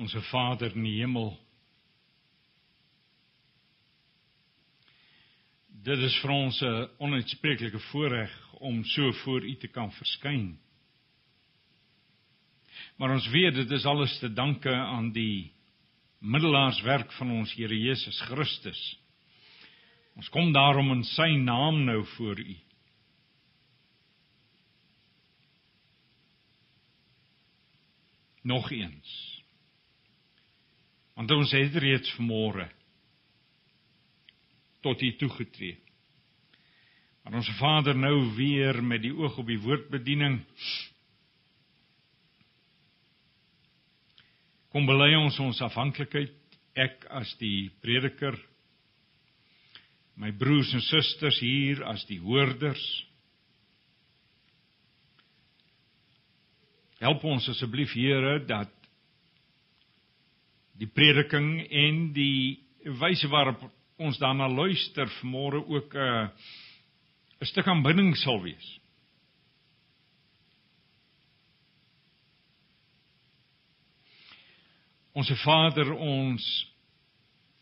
Onse Vader in die hemel. Dit is vir ons 'n onuitspreeklike voorreg om so voor U te kan verskyn. Maar ons weet dit is alles te danke aan die middelaarswerk van ons Here Jesus Christus. Ons kom daarom in sy naam nou voor U. Nog eens Want ons het reeds vanmôre tot U toegetree. Maar ons Vader nou weer met die oog op die woordbediening. Kom bely ons ons afhanklikheid ek as die prediker my broers en susters hier as die hoorders help ons asseblief Here dat die prediking en die wyse waarop ons daarna luister vanmôre ook 'n uh, 'n stuk aanbidding sal wees. Onse Vader, ons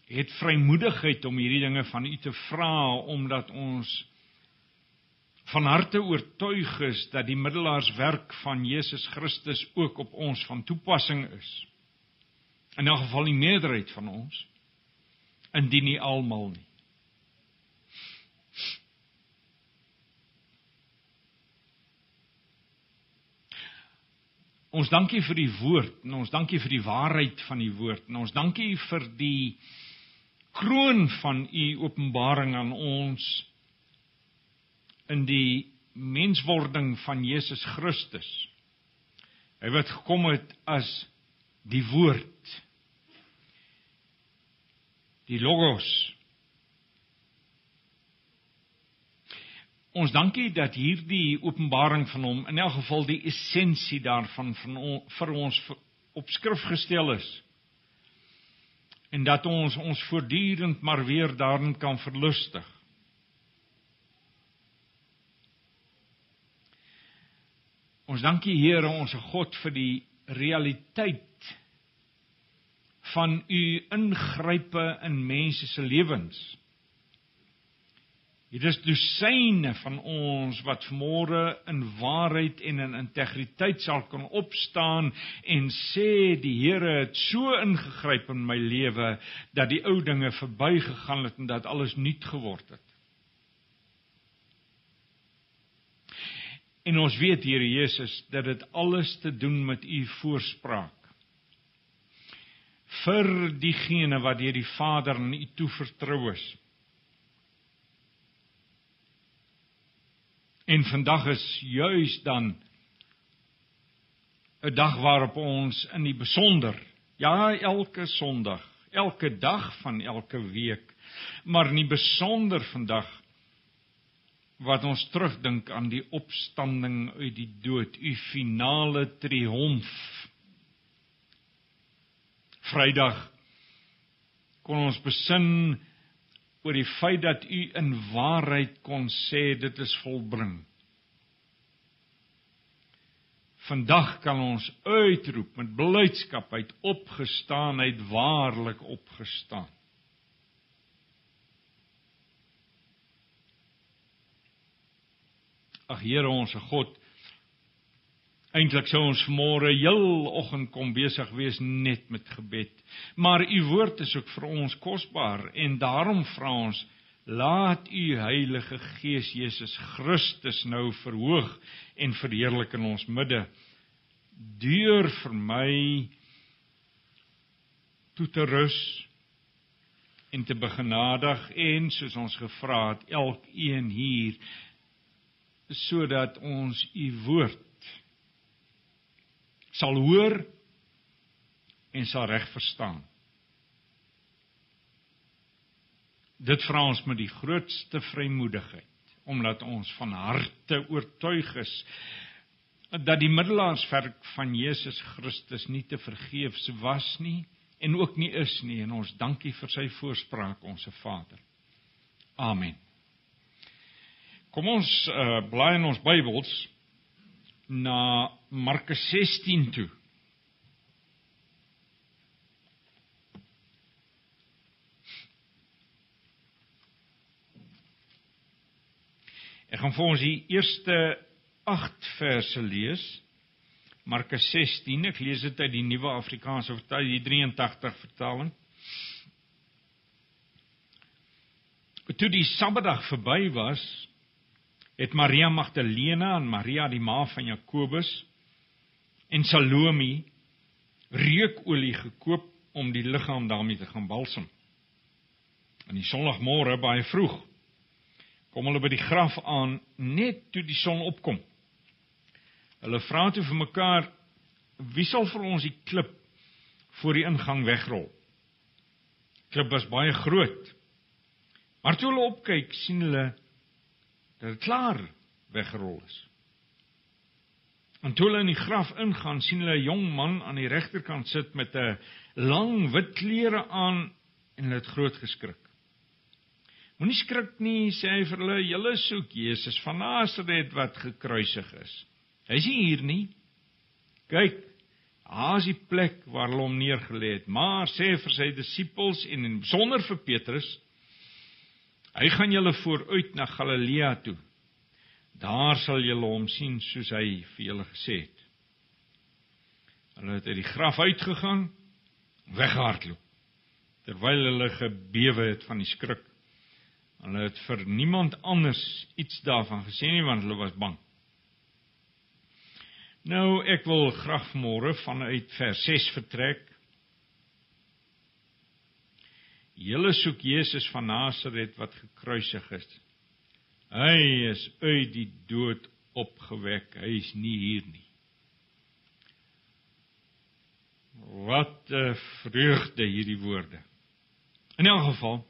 het vrymoedigheid om hierdie dinge van U te vra omdat ons van harte oortuig is dat die middelaarswerk van Jesus Christus ook op ons van toepassing is in 'n geval die meerderheid van ons indien nie almal nie Ons dankie vir die woord en ons dankie vir die waarheid van die woord en ons dankie vir die kroon van u openbaring aan ons in die menswording van Jesus Christus. Hy wat gekom het as die woord die logos. Ons dankie dat hierdie openbaring van hom in elk geval die essensie daarvan van vir ons op skrif gestel is. En dat ons ons voortdurend maar weer daarin kan verlustig. Ons dankie Here, ons God vir die realiteit van u ingrype in mense se lewens. Dit is dosyne van ons wat môre in waarheid en in integriteit sal kan opstaan en sê die Here het so ingegryp in my lewe dat die ou dinge verbygegaan het en dat alles nuut geword het. En ons weet Here Jesus dat dit alles te doen met u voorspraak vir diegene wat deur die Vader aan U toe vertrou is. En vandag is juis dan 'n dag waarop ons in die besonder, ja, elke Sondag, elke dag van elke week, maar in die besonder vandag wat ons terugdink aan die opstanding uit die dood, u finale triomf Vrydag kon ons besin oor die feit dat u in waarheid kon sê dit is volbring. Vandag kan ons uitroep met blydskap uit opgestaan uit waarlik opgestaan. Ag Here ons God, Eintlik sou ons môre heel oggend kom besig wees net met gebed. Maar u woord is ook vir ons kosbaar en daarom vra ons laat u Heilige Gees Jesus Christus nou verhoog en verheerlik in ons midde deur vir my toe te rus en te begenadig en soos ons gevra het elkeen hier sodat ons u woord sal hoor en sal reg verstaan. Dit vra ons met die grootste vrymoedigheid omdat ons van harte oortuig is dat die middelaarswerk van Jesus Christus nie te vergeefs was nie en ook nie is nie en ons dankie vir sy voorspraak onsse Vader. Amen. Kom ons uh, blaai in ons Bybels na Markus 16 toe. Ek gaan vir ons die eerste 8 verse lees. Markus 16, ek lees dit uit die Nuwe Afrikaanse Vertaling, die 83 vertaling. Toe die Sabbatdag verby was, het Maria Magdalena en Maria die ma van Jakobus en Salome reukolie gekoop om die liggaam daarmee te gaan balsem. In die Sondagmôre baie vroeg kom hulle by die graf aan net toe die son opkom. Hulle vra toe vir mekaar wie sal vir ons die klip voor die ingang wegrol. Klip was baie groot. Maar toe hulle opkyk, sien hulle dat dit klaar weggerol is. En toe hulle in die graf ingaan, sien hulle 'n jong man aan die regterkant sit met 'n lang wit klere aan en hulle het groot geskrik. Moenie skrik nie, sê hy vir hulle, julle soek Jesus van Nasaret wat gekruisig is. Hy's nie hier nie. Kyk, daar is die plek waar hulle hom neergelê het. Maar sê vir sy disippels en besonder vir Petrus, Hy gaan julle vooruit na Galilea toe. Daar sal julle hom sien soos hy vir julle gesê het. Hulle het uit die graf uitgegaan, weghardloop terwyl hulle gebewe het van die skrik. Hulle het vir niemand anders iets daarvan gesê nie want hulle was bang. Nou ek wil graag môre vanuit vers 6 vertrek Julle soek Jesus van Nasaret wat gekruisig is. Hy is uit die dood opgewek. Hy is nie hier nie. Wat 'n vreugde hierdie woorde. In elk geval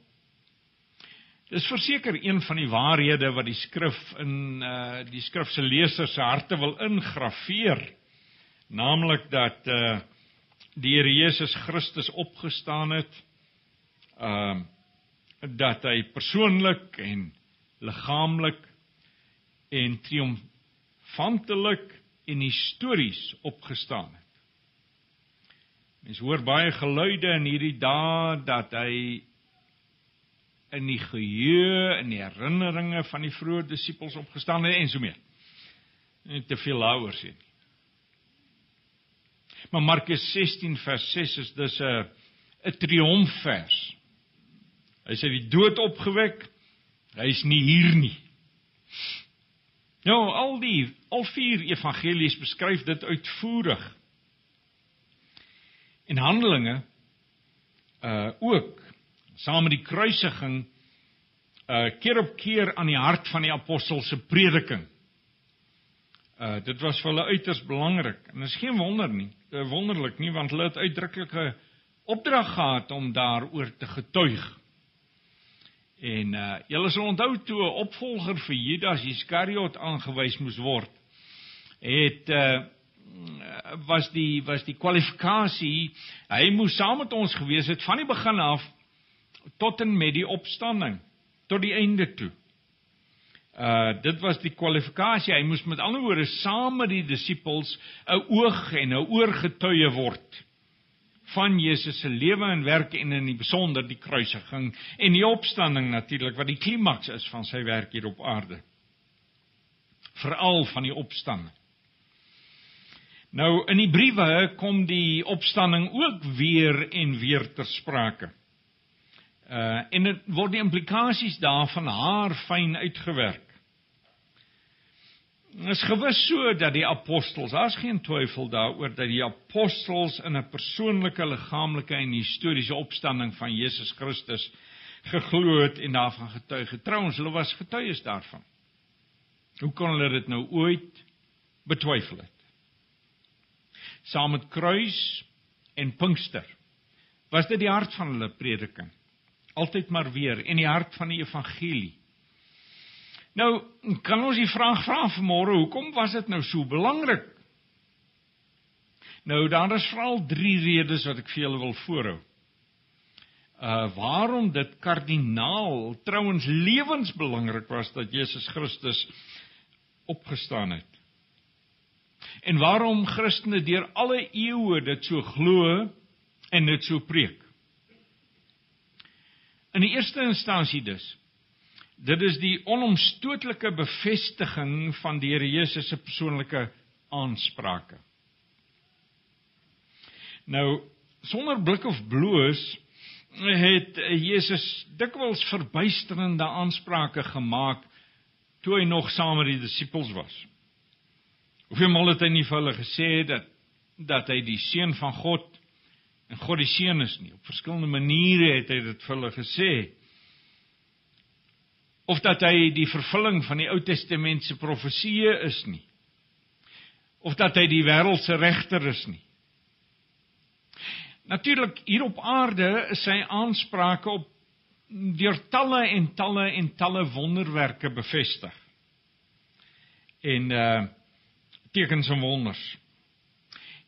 Dis verseker een van die waarhede wat die skrif in uh die skrif se lesers se harte wil ingraveer, naamlik dat uh die Here Jesus Christus opgestaan het ehm uh, dat hy persoonlik en liggaamlik en triomfantelik en histories opgestaan het. Mens hoor baie geluide in hierdie dae dat hy in die geheue en die herinneringe van die vroeë disippels opgestaan het en so meer. Nie te veel daaroor sê nie. Maar Markus 16 vers 6 is dus 'n 'n triomfvers. Hy sê die dood opgewek. Hy is nie hier nie. Nou al die al vier evangelies beskryf dit uitvoerig. En Handelinge uh ook saam met die kruisiging uh keer op keer aan die hart van die apostels se prediking. Uh dit was vir hulle uiters belangrik en is geen wonder nie, uh, wonderlik nie want hulle het uitdruklike opdrag gehad om daaroor te getuig. En uh julle sal onthou toe 'n opvolger vir Judas Iskariot aangewys moes word. Het uh was die was die kwalifikasie hy moes saam met ons gewees het van die begin af tot en met die opstanding tot die einde toe. Uh dit was die kwalifikasie hy moes met ander woorde saam met die disippels 'n oog en 'n oor getuie word van Jesus se lewe en werk en in die besonder die kruisiging en die opstanding natuurlik wat die klimaks is van sy werk hier op aarde. Veral van die opstanding. Nou in die briewe kom die opstanding ook weer en weer ter sprake. Uh en dit word die implikasies daarvan haar fyn uitgewerk. Dit is gewis so dat die apostels, daar's geen twyfel daaroor dat die apostels in 'n persoonlike, liggaamlike en historiese opstanding van Jesus Christus geglo het en daarvan getuig het. Trouens, hulle was getuies daarvan. Hoe kon hulle dit nou ooit betwyfel het? Saam met kruis en Pinkster was dit die hart van hulle prediking. Altyd maar weer en die hart van die evangelie. Nou, kan ons die vraag vra vanmôre, hoekom was dit nou so belangrik? Nou, daar is veral 3 redes wat ek vir julle wil voorhou. Uh waarom dit kardinaal, trouens lewensbelangrik was dat Jesus Christus opgestaan het. En waarom Christene deur alle eeue dit so glo en dit so preek. In die eerste instansie dus Dit is die onomstootlike bevestiging van die Here Jesus se persoonlike aansprake. Nou, sonder blik of bloos het Jesus dikwels verbuisterende aansprake gemaak toe hy nog saam met die disippels was. Hoeveel maal het hy nie vir hulle gesê dat dat hy die seun van God en God die seun is nie. Op verskillende maniere het hy dit vir hulle gesê. Of dat hy die vervulling van die Ou Testament se profesieë is nie. Of dat hy die wêreld se regter is nie. Natuurlik hier op aarde is sy aansprake op deur talle en talle en talle wonderwerke bevestig. En uh tekens en wonders.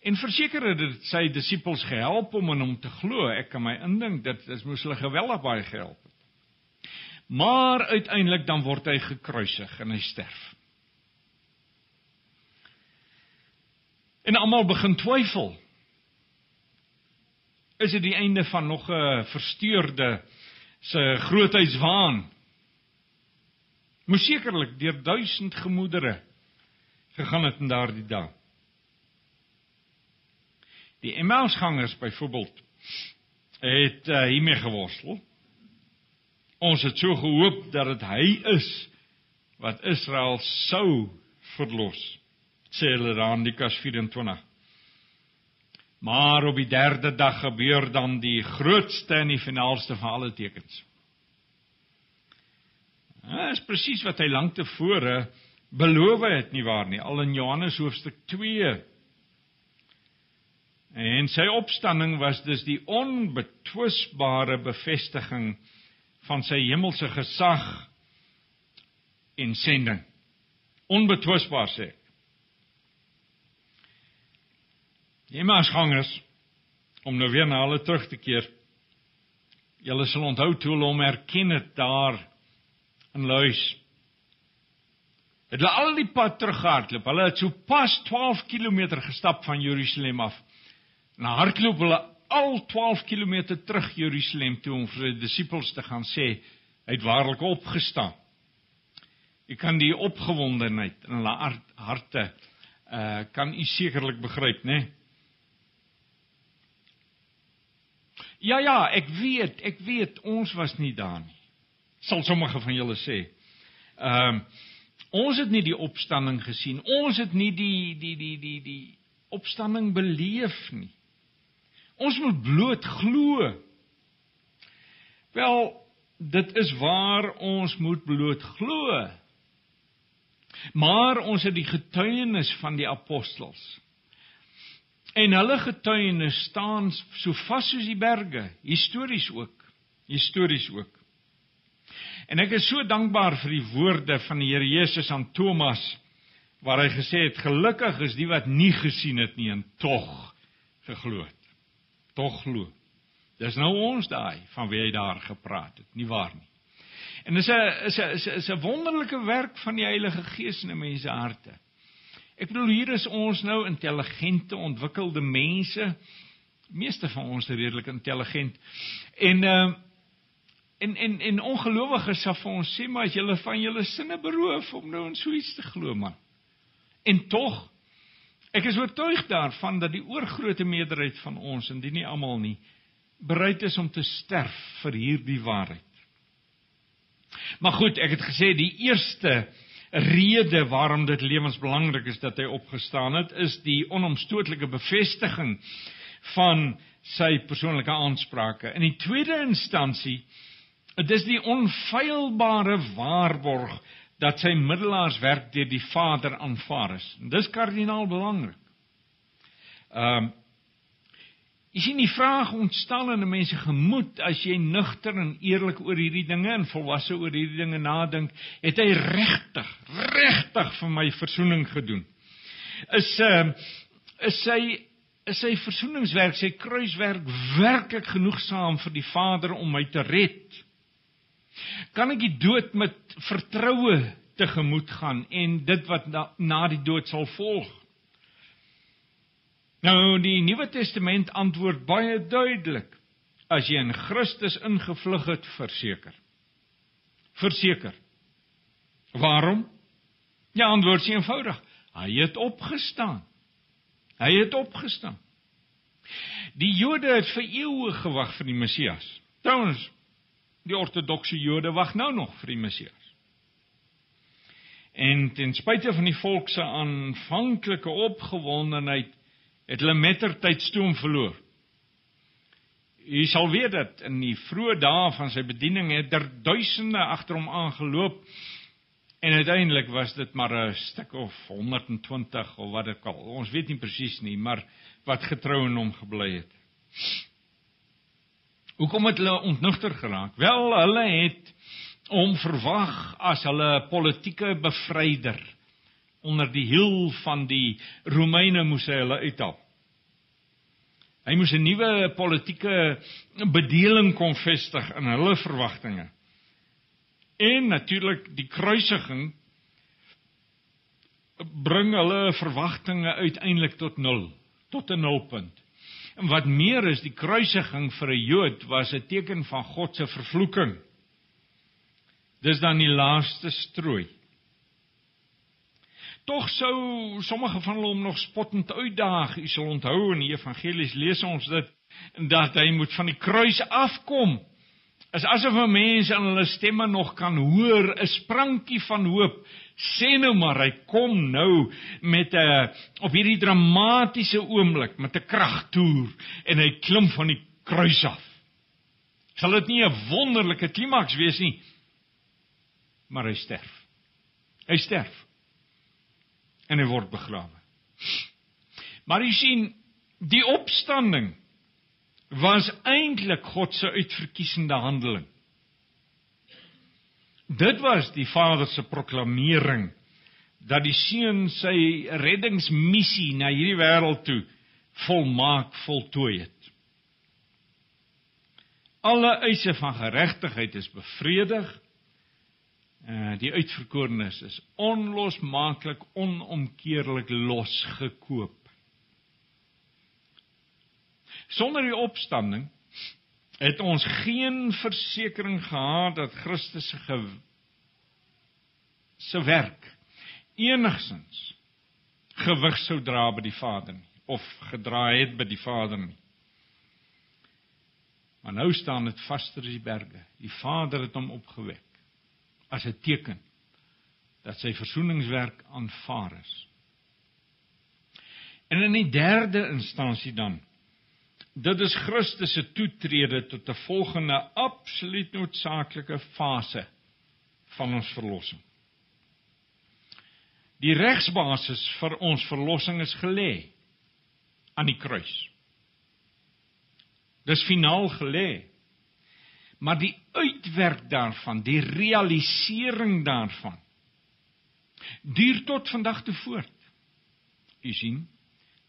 En verseker het dit sy disippels gehelp om in hom te glo. Ek kan my indink dit is moes hulle geweldig baie gehelp het. Maar uiteindelik dan word hy gekruisig en hy sterf. En almal begin twyfel is dit die einde van nog 'n versteurde se grootheidswaan. Moes sekerlik deur duisend gemoedere gegaan het in daardie dag. Die Emmausgangers byvoorbeeld het uh, hiermee geworstel. Ons het so gehoop dat dit hy is wat Israel sou verlos. Sê hulle dan in Lukas 24. Maar op die derde dag gebeur dan die grootste en die finaalste van alle tekens. Dit is presies wat hy lank tevore beloof het nie waar nie, al in Johannes hoofstuk 2. En sy opstanding was dus die onbetwisbare bevestiging van sy hemelse gesag en sending. Onbetwisbaar sê ek. Die Emmausgangers om nou weer na hulle terug te keer. Julle sal onthou toe hulle hom herken het daar in Luis. Het hulle al die pad terughardloop. Hulle het so pas 12 km gestap van Jerusalem af. Na hardloop hulle al 12 km terug Jerusalem toe om vir die disippels te gaan sê hy het waarlik opgestaan. Jy kan die opgewondenheid in hulle harte uh kan u sekerlik begryp, né? Nee? Ja ja, ek weet, ek weet ons was nie daar nie. Sal sommige van julle sê. Ehm um, ons het nie die opstanding gesien. Ons het nie die die die die die opstanding beleef nie. Ons moet bloot glo. Wel, dit is waar ons moet bloot glo. Maar ons het die getuienis van die apostels. En hulle getuienis staan so vas soos die berge, histories ook, histories ook. En ek is so dankbaar vir die woorde van die Here Jesus aan Thomas waar hy gesê het gelukkig is die wat nie gesien het nie en tog geglo het. Tog glo. Dis nou ons daai van wie hy daar gepraat het, nie waar nie. En dis 'n is 'n is 'n wonderlike werk van die Heilige Gees in mense harte. Ek bedoel hier is ons nou intelligente, ontwikkelde mense. Meeste van ons is redelik intelligent. En uh en en en ongelowiges sal vir ons sê maar as julle van julle sinne beroof om nou in so iets te glo man. En tog ek is oortuig daarvan dat die oorgrootste meerderheid van ons, indien nie almal nie, bereid is om te sterf vir hierdie waarheid. Maar goed, ek het gesê die eerste rede waarom dit lewensbelangrik is dat hy opgestaan het, is die onomstootlike bevestiging van sy persoonlike aansprake. In die tweede instansie, dit is die onfeilbare waarborg dat sy middelaarswerk deur die Vader aanvaar is. En dis kardinaal belangrik. Ehm um, Jy sien die vraag ontstaan in 'n mens se gemoed as jy nugter en eerlik oor hierdie dinge en volwasse oor hierdie dinge nadink, het hy regtig, regtig vir my verzoening gedoen. Is ehm uh, is sy is sy verzoeningswerk, sy kruiswerk werklik genoegsaam vir die Vader om my te red? Kan ek die dood met vertroue tegemoet gaan en dit wat na, na die dood sal volg? Nou die Nuwe Testament antwoord baie duidelik. As jy in Christus ingevlug het, verseker. Verseker. Waarom? Ja, antwoord is eenvoudig. Hy het opgestaan. Hy het opgestaan. Die Jode het vir eeue gewag vir die Messias. Trouwens, die ortodokse Jode wag nou nog vir die Messias. En ten spyte van die volk se aanvanklike opgewondenheid, het hulle mettertyd stoom verloor. Jy sal weet dat in die vroeë dae van sy bediening het daar duisende agter hom aangeloop en uiteindelik was dit maar 'n stuk of 120 of wat dit al. Ons weet nie presies nie, maar wat getrou in hom gebly het. Hoekom het hulle ontnugter geraak? Wel, hulle het hom verwag as hulle politieke bevryder. Onder die hiel van die Romeine moes hy hulle uithaal. Hy moes 'n nuwe politieke bedeling kon vestig in hulle verwagtinge. En natuurlik die kruisiging bring hulle verwagtinge uiteindelik tot nul, tot 'n nulpunt. En wat meer is, die kruisiging vir 'n Jood was 'n teken van God se vervloeking. Dis dan die laaste strooi. Tog sou sommige van hulle hom nog spottend uitdaag. U sal onthou in die evangelies lees ons dit dat hy moet van die kruis afkom. Is asof 'n mens aan hulle stemme nog kan hoor 'n sprankie van hoop. Sê nou maar hy kom nou met 'n op hierdie dramatiese oomblik met 'n kragtoer en hy klim van die kruis af. Sal dit nie 'n wonderlike klimaks wees nie? Maar hy sterf. Hy sterf en hy word begrawe. Maar jy sien, die opstanding was eintlik God se uitverkiesende handeling. Dit was die Vader se proklamering dat die seun sy reddingsmissie na hierdie wêreld toe volmaak voltooi het. Alle eise van geregtigheid is bevredig Eh, die uitverkorenes is onlosmaaklik onomkeerlik losgekoop. Sonder die opstanding het ons geen versekering gehad dat Christus se ge se werk enigsins gewig sou dra by die Vader nie of gedra het by die Vader nie. Maar nou staan dit vaster as die berge. Die Vader het hom opgewek as 'n teken dat sy versoeningswerk aanvaar is. En in die derde instansie dan dit is Christus se toetrede tot 'n volgende absoluut noodsaaklike fase van ons verlossing. Die regsbasis vir ons verlossing is gelê aan die kruis. Dis finaal gelê. Maar die uitwerk daarvan, die realisering daarvan duur tot vandag toe voort. U sien,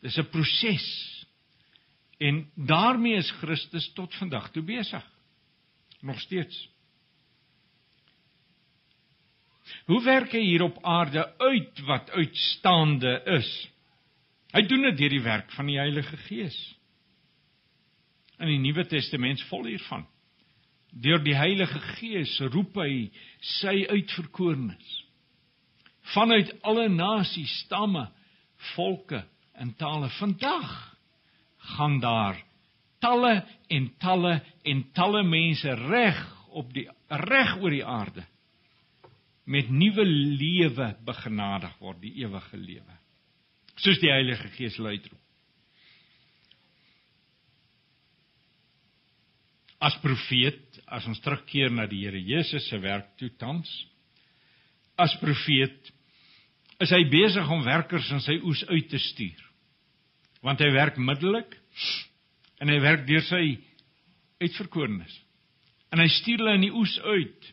dis 'n proses. En daarmee is Christus tot vandag toe besig. Nog steeds. Hoe werk hy hier op aarde uit wat uitstaande is? Hy doen dit deur die werk van die Heilige Gees. In die Nuwe Testament vol hiervan. Deur die Heilige Gees roep hy sy uitverkorenes vanuit alle nasies, stamme, volke en tale. Vandag gaan daar talle en talle en talle mense reg op die reg oor die aarde met nuwe lewe begenadig word, die ewige lewe. Soos die Heilige Gees luitroep. as profeet as ons terugkeer na die Here Jesus se werk toe tans as profeet is hy besig om werkers in sy oes uit te stuur want hy werk middelik en hy werk deur sy uitverkorenes en hy stuur hulle in die oes uit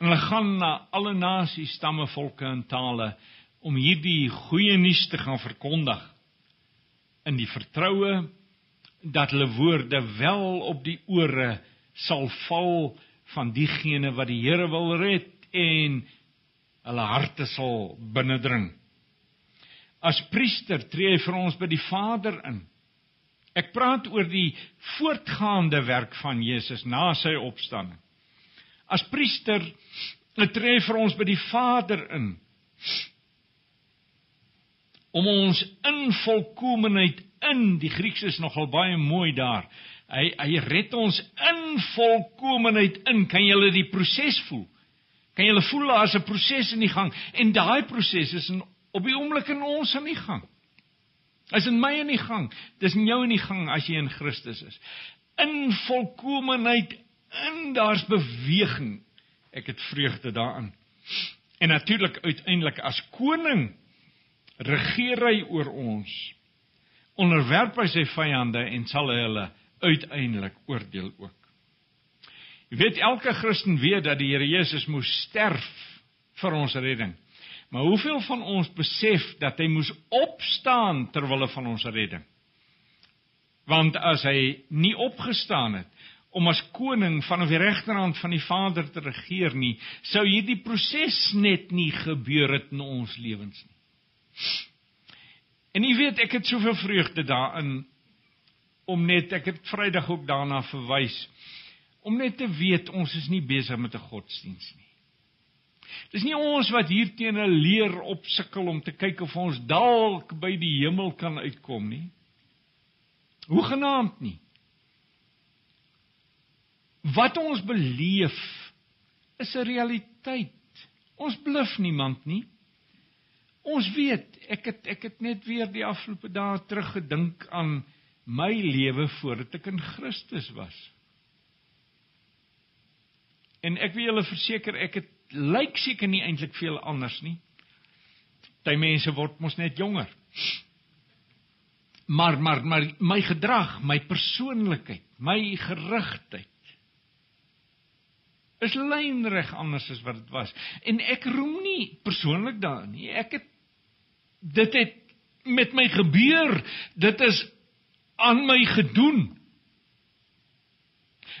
en hulle gaan na alle nasies stamme volke en tale om hierdie goeie nuus te gaan verkondig in die vertroue dat hulle woorde wel op die ore sal val van diegene wat die Here wil red en hulle harte sal binnendring. As priester tree hy vir ons by die Vader in. Ek praat oor die voortgaande werk van Jesus na sy opstanding. as priester tree vir ons by die Vader in om ons in volkomeheid in die Grieks is nogal baie mooi daar. Hy hy red ons in volkomeheid in. Kan jy hulle die proses voel? Kan jy hulle voel daar's 'n proses in die gang en daai proses is in, op die oomblik in ons in die gang. Is in my in die gang. Dis in jou in die gang as jy in Christus is. In volkomeheid in daar's beweging. Ek het vreugde daarin. En natuurlik uiteindelik as koning regeer hy oor ons. Onderwerp hy sy vyande en sal hy hulle uiteindelik oordeel ook. Jy weet elke Christen weet dat die Here Jesus moes sterf vir ons redding. Maar hoeveel van ons besef dat hy moes opstaan ter wille van ons redding? Want as hy nie opgestaan het om as koning van die regterhand van die Vader te regeer nie, sou hierdie proses net nie gebeur het in ons lewens nie. En jy weet, ek het soveel vreugde daarin om net ek het Vrydag ook daarna verwys om net te weet ons is nie besig met 'n godsdiens nie. Dis nie ons wat hier teen 'n leer opsukkel om te kyk of ons dalk by die hemel kan uitkom nie. Hoegenaamd nie. Wat ons beleef is 'n realiteit. Ons bluf niemand nie. Ons weet, ek het ek het net weer die afgelope dae teruggedink aan my lewe voordat ek in Christus was. En ek wil julle verseker, ek het lyk seker nie eintlik veel anders nie. Party mense word mos net jonger. Maar maar maar my gedrag, my persoonlikheid, my gerigtheid is lynreg anders as wat dit was. En ek roem nie persoonlik daarin nie. Ek het dit het met my gebeur. Dit is aan my gedoen.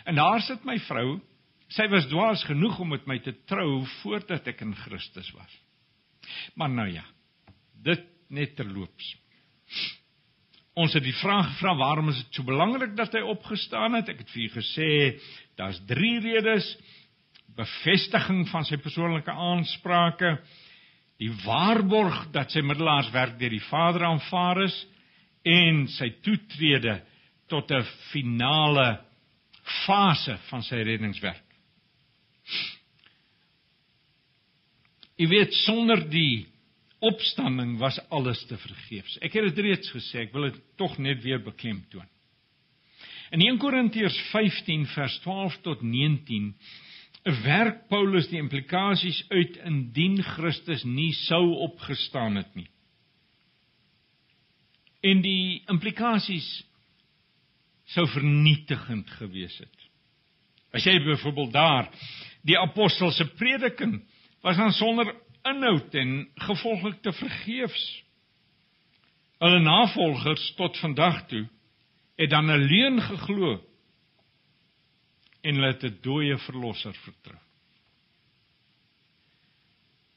En daar sit my vrou. Sy was dwaas genoeg om met my te trou voordat ek in Christus was. Maar nou ja. Dit net terloops. Ons het die vraag gevra waarom is dit so belangrik dat hy opgestaan het? Ek het vir u gesê daar's 3 redes. Bevestiging van sy persoonlike aansprake, die waarborg dat sy middelaarswerk deur die Vader aanvaar is en sy toetrede tot 'n finale fase van sy reddingswerk. Jy weet sonder die opstanding was alles te vergeefs. Ek het dit reeds gesê, ek wil dit tog net weer beklemtoon. In 1 Korintiërs 15 vers 12 tot 19 werk Paulus die implikasies uit indien Christus nie sou opgestaan het nie. En die implikasies sou vernietigend gewees het. As jy byvoorbeeld daar die apostel se prediking was dan sonder inhoud en gevolglik te vergeefs. Hulle navolgers tot vandag toe het dan 'n leuen geglo en hulle het 'n dooie verlosser vertrou.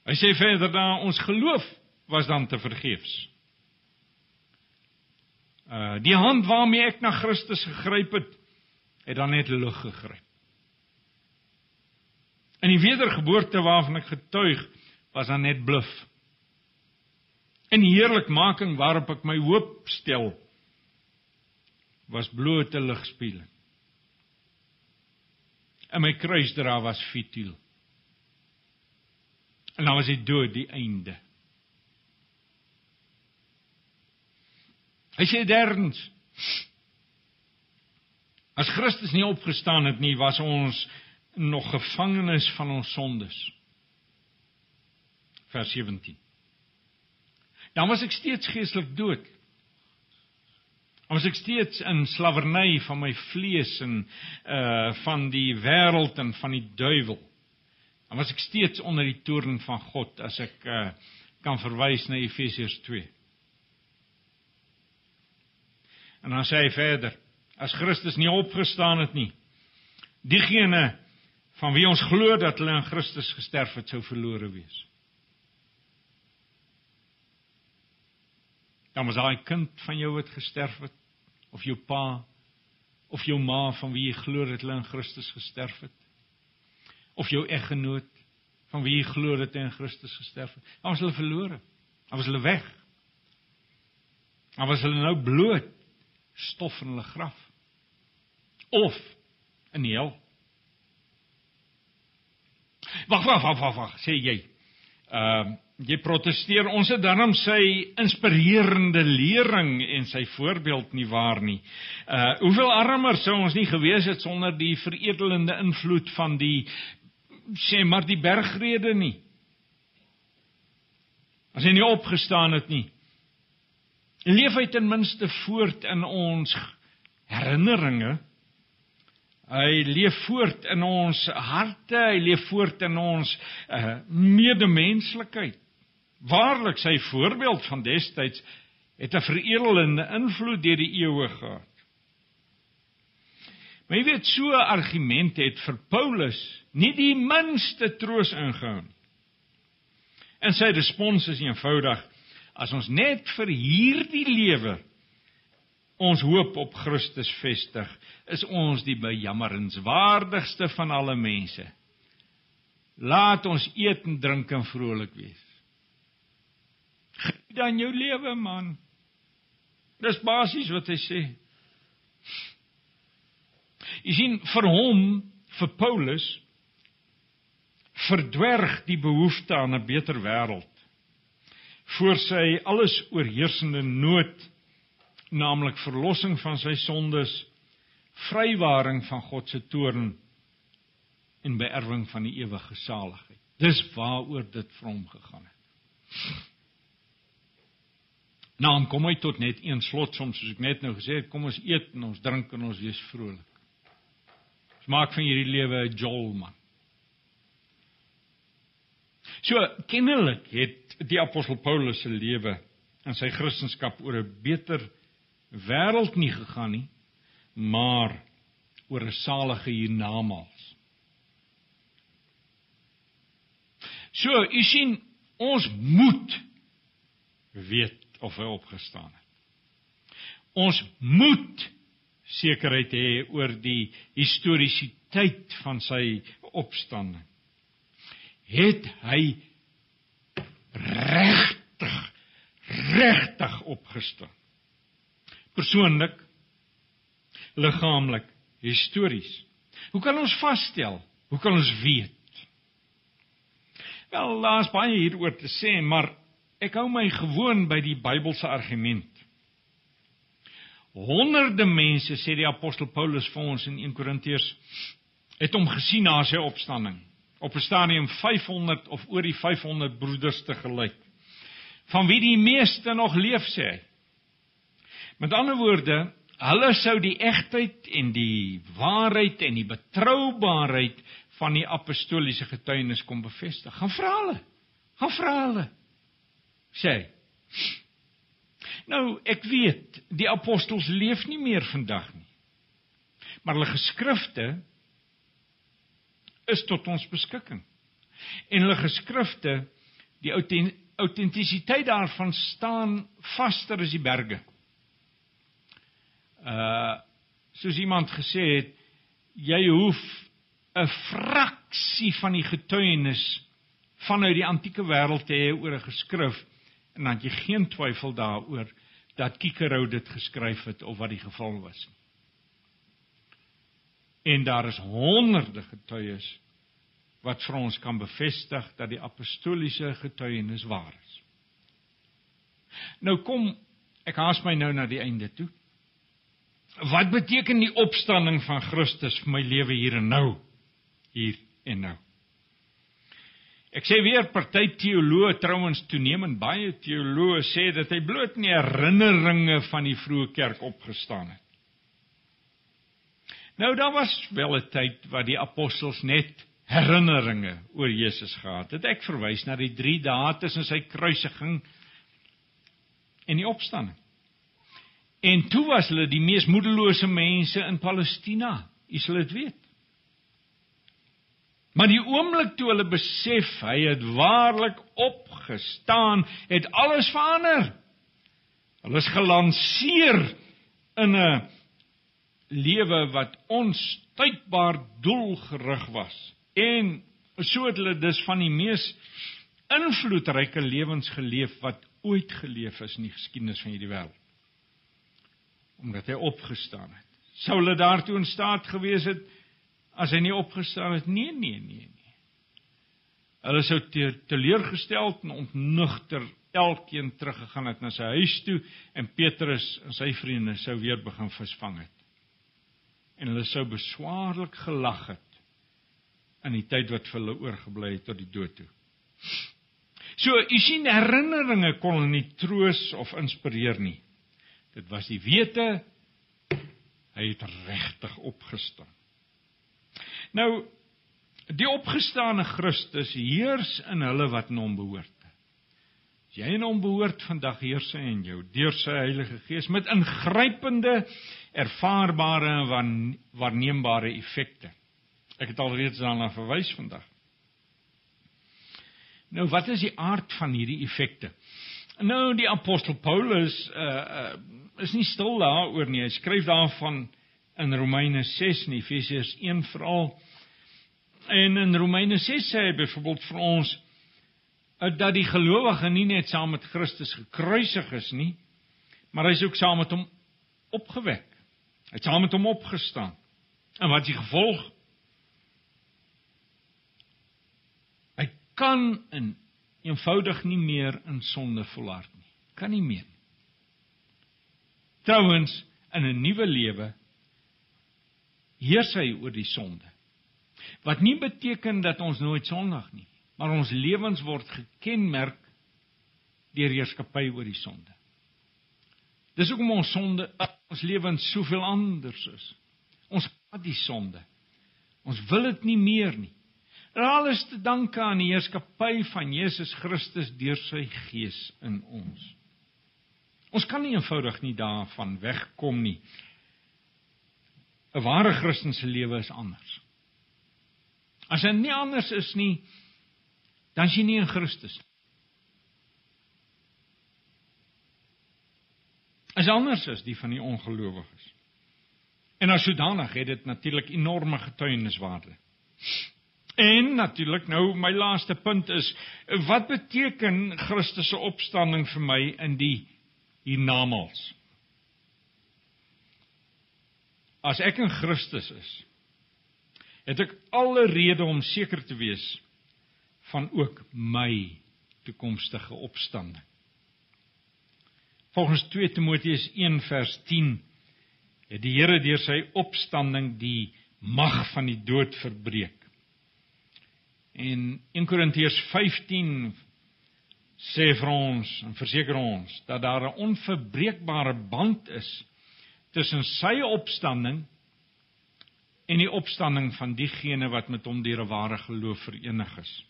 Hy sê verder dan ons geloof was dan te vergeefs. Uh die hand waarmee ek na Christus gegryp het, het dan net lug gegryp. In die wedergeboorte waarvan ek getuig, was dan net bluf. In heerlikmaking waarop ek my hoop stel, was blote ligspieeling en my kruisdra was futiel. En dan was die dood die einde. Hy sê derns As Christus nie opgestaan het nie, was ons nog gevangenes van ons sondes. Vers 17. Dan was ek steeds geestelik dood. Ons ek steeds in slawerny van my vlees en uh van die wêreld en van die duiwel. Dan was ek steeds onder die toorn van God as ek uh kan verwys na Efesiërs 2. En dan sê hy verder: As Christus nie opgestaan het nie, diegene van wie ons glo dat hulle in Christus gesterf het, sou verlore wees. Dan was daai kind van jou wat gesterf het of jou pa of jou ma van wie jy glo dat hulle in Christus gesterf het. of jou eggenoot van wie jy glo dat hy in Christus gesterf het. Dan was hulle verlore. Dan was hulle weg. Dan was hulle nou bloot stof in hulle graf. Of in die hel. Wag, wag, wag, wag, wag, sê jy. Ehm uh, jy protesteer ons het dan hom sy inspirerende lering en sy voorbeeld nie waar nie. Uh hoeveel armer sou ons nie gewees het sonder die veredelende invloed van die sê maar die bergrede nie. As hy nie opgestaan het nie. Leef hy ten minste voort in ons herinneringe. Hy leef voort in ons harte, hy leef voort in ons uh, medemenslikheid. Waarlik sy voorbeeld van destyds het 'n veredelende invloed deur die eeue gehad. Maar jy weet so 'n argument het vir Paulus nie die minste troos ingehou nie. En sy respons is eenvoudig: as ons net vir hierdie lewe ons hoop op Christus vestig, is ons die bejammerenswaardigste van alle mense. Laat ons eet en drink en vrolik wees. Geniet dan jou lewe, man. Dis basies wat hy sê. Jy sien vir hom, vir Paulus, verdwerg die behoefte aan 'n beter wêreld voor sy alles oorheersende nood, naamlik verlossing van sy sondes, vrywaring van God se toorn en beerwing van die ewige saligheid. Dis waaroor dit vir hom gegaan het. Nou kom hy tot net een slotsom soos ek net nou gesê het, kom ons eet en ons drink en ons wees vrolik. Ons maak van hierdie lewe 'n jol man. So kennelik het die apostel Paulus se lewe en sy kristendom oor 'n beter wêreld nie gegaan nie, maar oor 'n salige hiernamaals. So, u sien, ons moet weet of hy opgestaan het. Ons moet sekerheid hê oor die historiesiteit van sy opstanding. Het hy regtig regtig opgestaan? Persoonlik, liggaamlik, histories. Hoe kan ons vasstel? Hoe kan ons weet? Wel, daar's baie hieroor te sê, maar Ek hou my gewoon by die Bybelse argument. Honderde mense sê die apostel Paulus vir ons in 1 Korintiërs het hom gesien na sy opstanding. Op 'n stadium 500 of oor die 500 broeders te gelyk. Van wie die meeste nog leef sê hy. Met ander woorde, hulle sou die egtheid en die waarheid en die betroubaarheid van die apostoliese getuienis kom bevestig. Gaan vra hulle. Gaan vra hulle sê. Nou, ek weet, die apostels leef nie meer vandag nie. Maar hulle geskrifte is tot ons beskikking. En hulle geskrifte, die autentisiteit daarvan staan vaster as die berge. Uh soos iemand gesê het, jy hoef 'n fraksie van die getuienis vanuit die antieke wêreld te hê oor 'n geskrif en dan jy geen twyfel daaroor dat Kiekerhou dit geskryf het of wat die geval was. En daar is honderde getuies wat vir ons kan bevestig dat die apostoliese getuienis waar is. Nou kom ek haas my nou na die einde toe. Wat beteken die opstanding van Christus vir my lewe hier en nou? Hier en nou. Ek sê weer party teoloë trouens toenemend baie teoloë sê dat hy bloot nie herinneringe van die vroeë kerk opgestaan het. Nou daar was wel 'n tyd wat die apostels net herinneringe oor Jesus gehad het. Ek verwys na die 3 dae tussen sy kruisiging en die opstanding. En toe was hulle die mees moedelose mense in Palestina. U sal dit weet. Maar die oomblik toe hulle besef hy het waarlik opgestaan, het alles verander. Hulle is gelanseer in 'n lewe wat onstuitbaar doelgerig was en So het hulle dus van die mees invloedryke lewens geleef wat ooit geleef is in die geskiedenis van hierdie wêreld. Omdat hy opgestaan het. Sou hulle daartoe in staat gewees het as hy nie opgestaan het? Nee, nee, nee, nee. Hulle sou te, teleurgesteld en ontnugter elkeen teruggegaan het na sy huis toe en Petrus en sy vriende sou weer begin visvang het. En hulle sou beswaarlik gelag het in die tyd wat vir hulle oorgebly het tot die dood toe. So, u sien herinneringe kon hulle nie troos of inspireer nie. Dit was die wete hy het regtig opgestaan. Nou die opgestane Christus heers in hulle wat in hom behoort. As jy in hom behoort vandag heers hy in jou deur sy Heilige Gees met ingrypende ervaarbare en waarneembare effekte. Ek het alreeds daarna verwys vandag. Nou wat is die aard van hierdie effekte? Nou die apostel Paulus uh, uh is nie stil daaroor nie. Hy skryf daarvan in Romeine 6 en Efesiërs 1 veral. En in Romeine 6 sê hy byvoorbeeld vir ons dat die gelowige nie net saam met Christus gekruisig is nie, maar hy is ook saam met hom opgewek. Hy het saam met hom opgestaan. En wat is die gevolg? Hy kan in eenvoudig nie meer in sonde volhard nie. Kan nie meer. Trouwens, in 'n nuwe lewe heers hy oor die sonde. Wat nie beteken dat ons nooit sondig nie maar ons lewens word gekenmerk deur heerskappy oor die sonde. Dis hoekom ons sonde ons lewens soveel anders is. Ons haat die sonde. Ons wil dit nie meer nie. En alles te danke aan die heerskappy van Jesus Christus deur sy gees in ons. Ons kan nie eenvoudig nie daarvan wegkom nie. 'n Ware Christelike lewe is anders. As hy nie anders is nie, dan is jy nie in Christus nie. Is anders as die van die ongelowiges. En as sodanig het dit natuurlik enorme getuieniswaarde. En natuurlik nou my laaste punt is wat beteken Christus se opstanding vir my in die hiernamaals? As ek in Christus is, het ek alle rede om seker te wees van ook my toekomstige opstanding. Volgens 2 Timoteus 1 vers 10 het die Here deur sy opstanding die mag van die dood verbreek. En 1 Korintiërs 15 sê vir ons en verseker ons dat daar 'n onverbreekbare band is tussen sy opstanding en die opstanding van diegene wat met hom deur 'n ware geloof verenig is.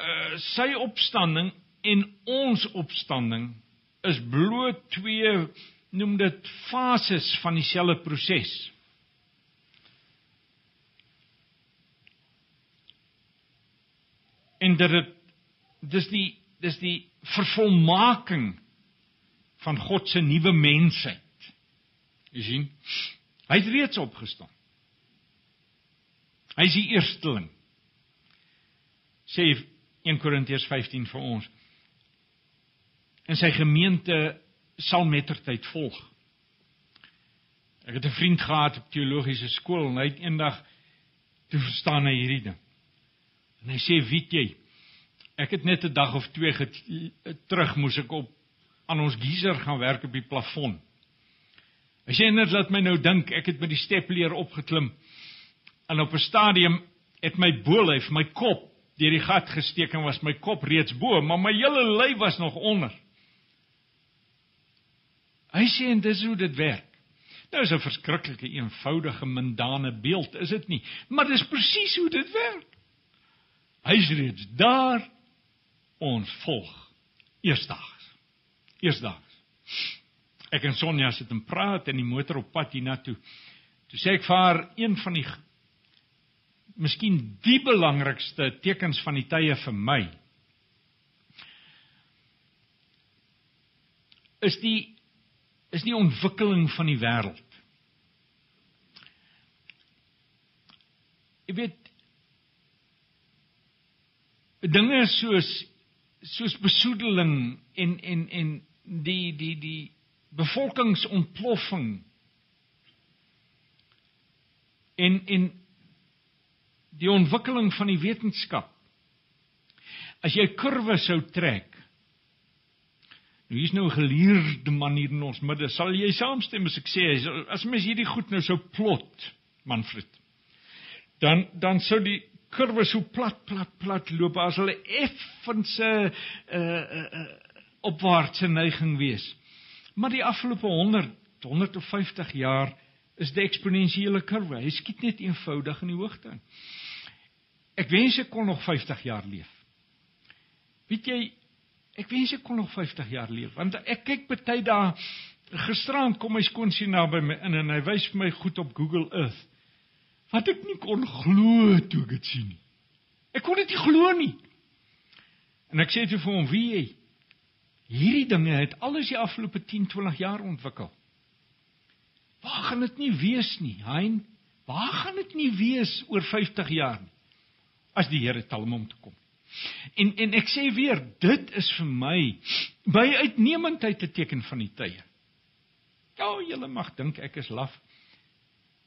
uh, sy opstanding en ons opstanding is bloot twee noem dit fases van dieselfde proses. En dit dis die dis die vervolmaking van God se nuwe mensheid. Jy sien? Hy het reeds opgestaan. Hy is die eersteling. Sê 1 Korintiërs 15 vir ons. En sy gemeente sal mettertyd volg. Ek het 'n vriend gehad op teologiese skool en hy het eendag toe verstaan hy hierdie ding. En hy sê, "Weet jy, ek het net 'n dag of twee terug moes ek op aan ons geyser gaan werk op die plafon. Hy sê net laat my nou dink, ek het met die stepleer opgeklim en op 'n stadium het my boelhyf, my kop deur die gat gesteek en was my kop reeds bo, maar my hele lyf was nog onder. Hy sê en dis hoe dit werk. Nou is 'n verskriklike eenvoudige mundane beeld, is dit nie? Maar dis presies hoe dit werk. Hy's reeds daar ons volg eersdaags. Eersdaags. Ek en Sonja sit en praat in die motor op pad hiernatoe. Toe sê ek vir haar een van die miskien die belangrikste tekens van die tye vir my is die is die ontwikkeling van die wêreld. jy weet dinge soos soos besoedeling en en en die die die bevolkingsontploffing. En en die ontwikkeling van die wetenskap. As jy kurwe sou trek nou hier's nou 'n geleerde man hier in ons midde sal jy saamstem as ek sê as mens hierdie goed nou sou plot Manfred dan dan sou die kurwe so plat plat plat loop as hulle effense uh uh, uh opwaartse neiging wees. Maar die afgelope 100 150 jaar is die eksponensiële kurwe. Hy skiet net eenvoudig in die hoogte. Ek wens ek kon nog 50 jaar leef. Weet jy, ek wens ek kon nog 50 jaar leef want ek kyk baie dae gisterand kom my skoonseun na by my in en hy wys vir my goed op Google Earth wat ek nie kon glo toe ek dit sien nie. Ek kon dit nie glo nie. En ek sê toe vir hom, "Wie jy? Hierdie dinge het alles die afgelope 10, 20 jaar ontwikkel. Waar gaan dit nie wees nie, hein? Waar gaan dit nie wees oor 50 jaar nie? As die Here tel om te kom. En en ek sê weer, dit is vir my by uitnemendheid 'n teken van die tye. Ja, julle mag dink ek is laf.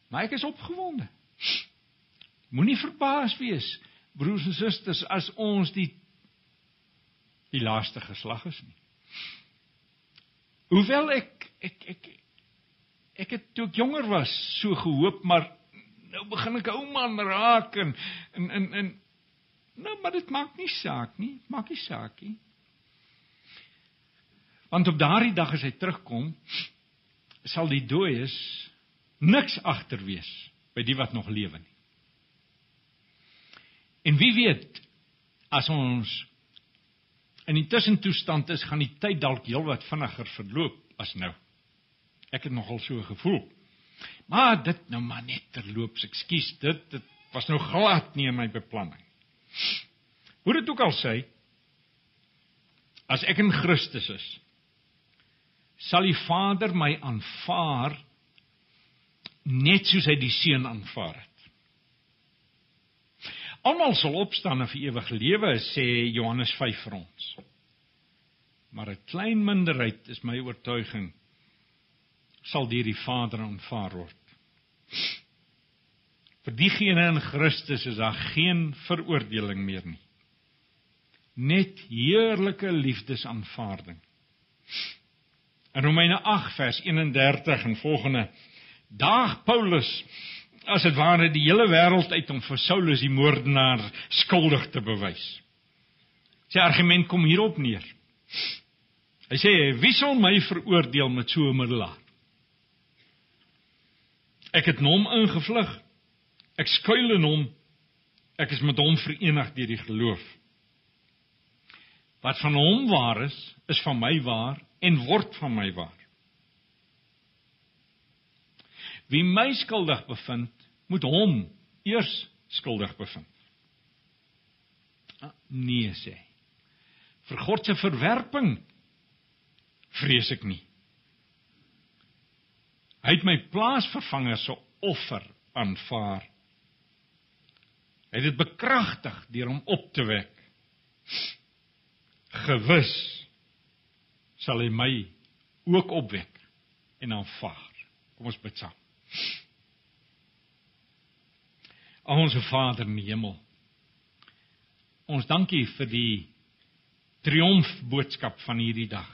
Maar ek is opgewonde. Moenie verbaas wees, broers en susters, as ons die die laaste geslag is nie. Hoewel ek ek ek ek het toe ek jonger was so gehoop, maar nou begin ek ou man raak en en en, en nou maar dit maak nie saak nie, maak nie saak nie. Want op daardie dag as hy terugkom, sal die dooies niks agter wees by die wat nog lewe nie. En wie weet as ons in 'n tussentoestand is, gaan die tyd dalk heelwat vinniger verloop as nou. Ek het nogal so gevoel. Maar dit nou maar net terloops, ekskuus, dit dit was nou glad nie in my beplanning. Hoe dit ook al sê, as ek in Christus is, sal die Vader my aanvaar net soos hy die seun aanvaar het. Almal sal opstaan en vir ewig lewe sê Johannes 5 vir ons. Maar 'n klein minderheid is my oortuiging sal deur die Vader aanvaar word. Vir diegene in Christus is daar geen veroordeling meer nie. Net heerlike liefdesaanvaarding. In Romeine 8 vers 31 en volgende daag Paulus as dit ware die hele wêreld uit om vir Saulus die moordenaar skuldig te bewys. Sy argument kom hierop neer. Hy sê wie sal my veroordeel met so 'n middelaar? Ek het hom ingevlug. Ek skuil in hom. Ek is met hom verenig deur die geloof. Wat van hom waar is, is van my waar en word van my waar. Wie my skuldig bevind, moet hom eers skuldig bevind. Ah, nee sê. Vir God se verwerping vrees ek nie. Hy het my plaasvervanger se offer aanvaar. Hy het dit bekragtig deur hom op te wek. Gewis sal hy my ook opwek en aanvaar. Kom ons bid saam. Onse Vader in die hemel. Ons dankie vir die triomfboodskap van hierdie dag.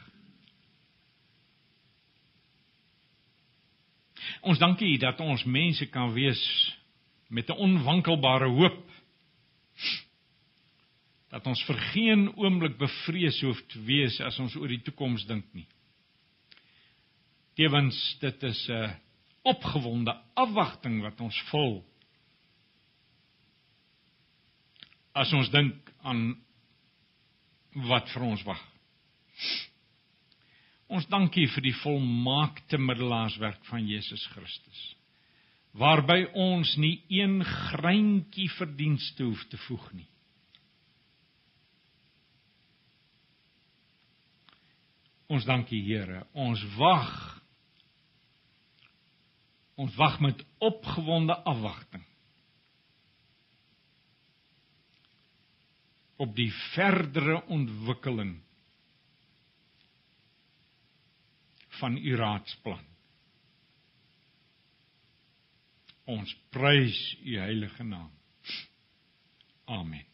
Ons dankie dat ons mense kan wees met 'n onwankelbare hoop. Dat ons vir geen oomblik bevrees hoef te wees as ons oor die toekoms dink nie. Tewens dit is 'n opgewonde afwagting wat ons vul as ons dink aan wat vir ons wag. Ons dankie vir die volmaakte middelaarswerk van Jesus Christus. Waarby ons nie een greintjie verdienste hoef te voeg nie. Ons dankie Here. Ons wag. Ons wag met opgewonde afwagting op die verdere ontwikkeling van u raadsplan. Ons prys u heilige naam. Amen.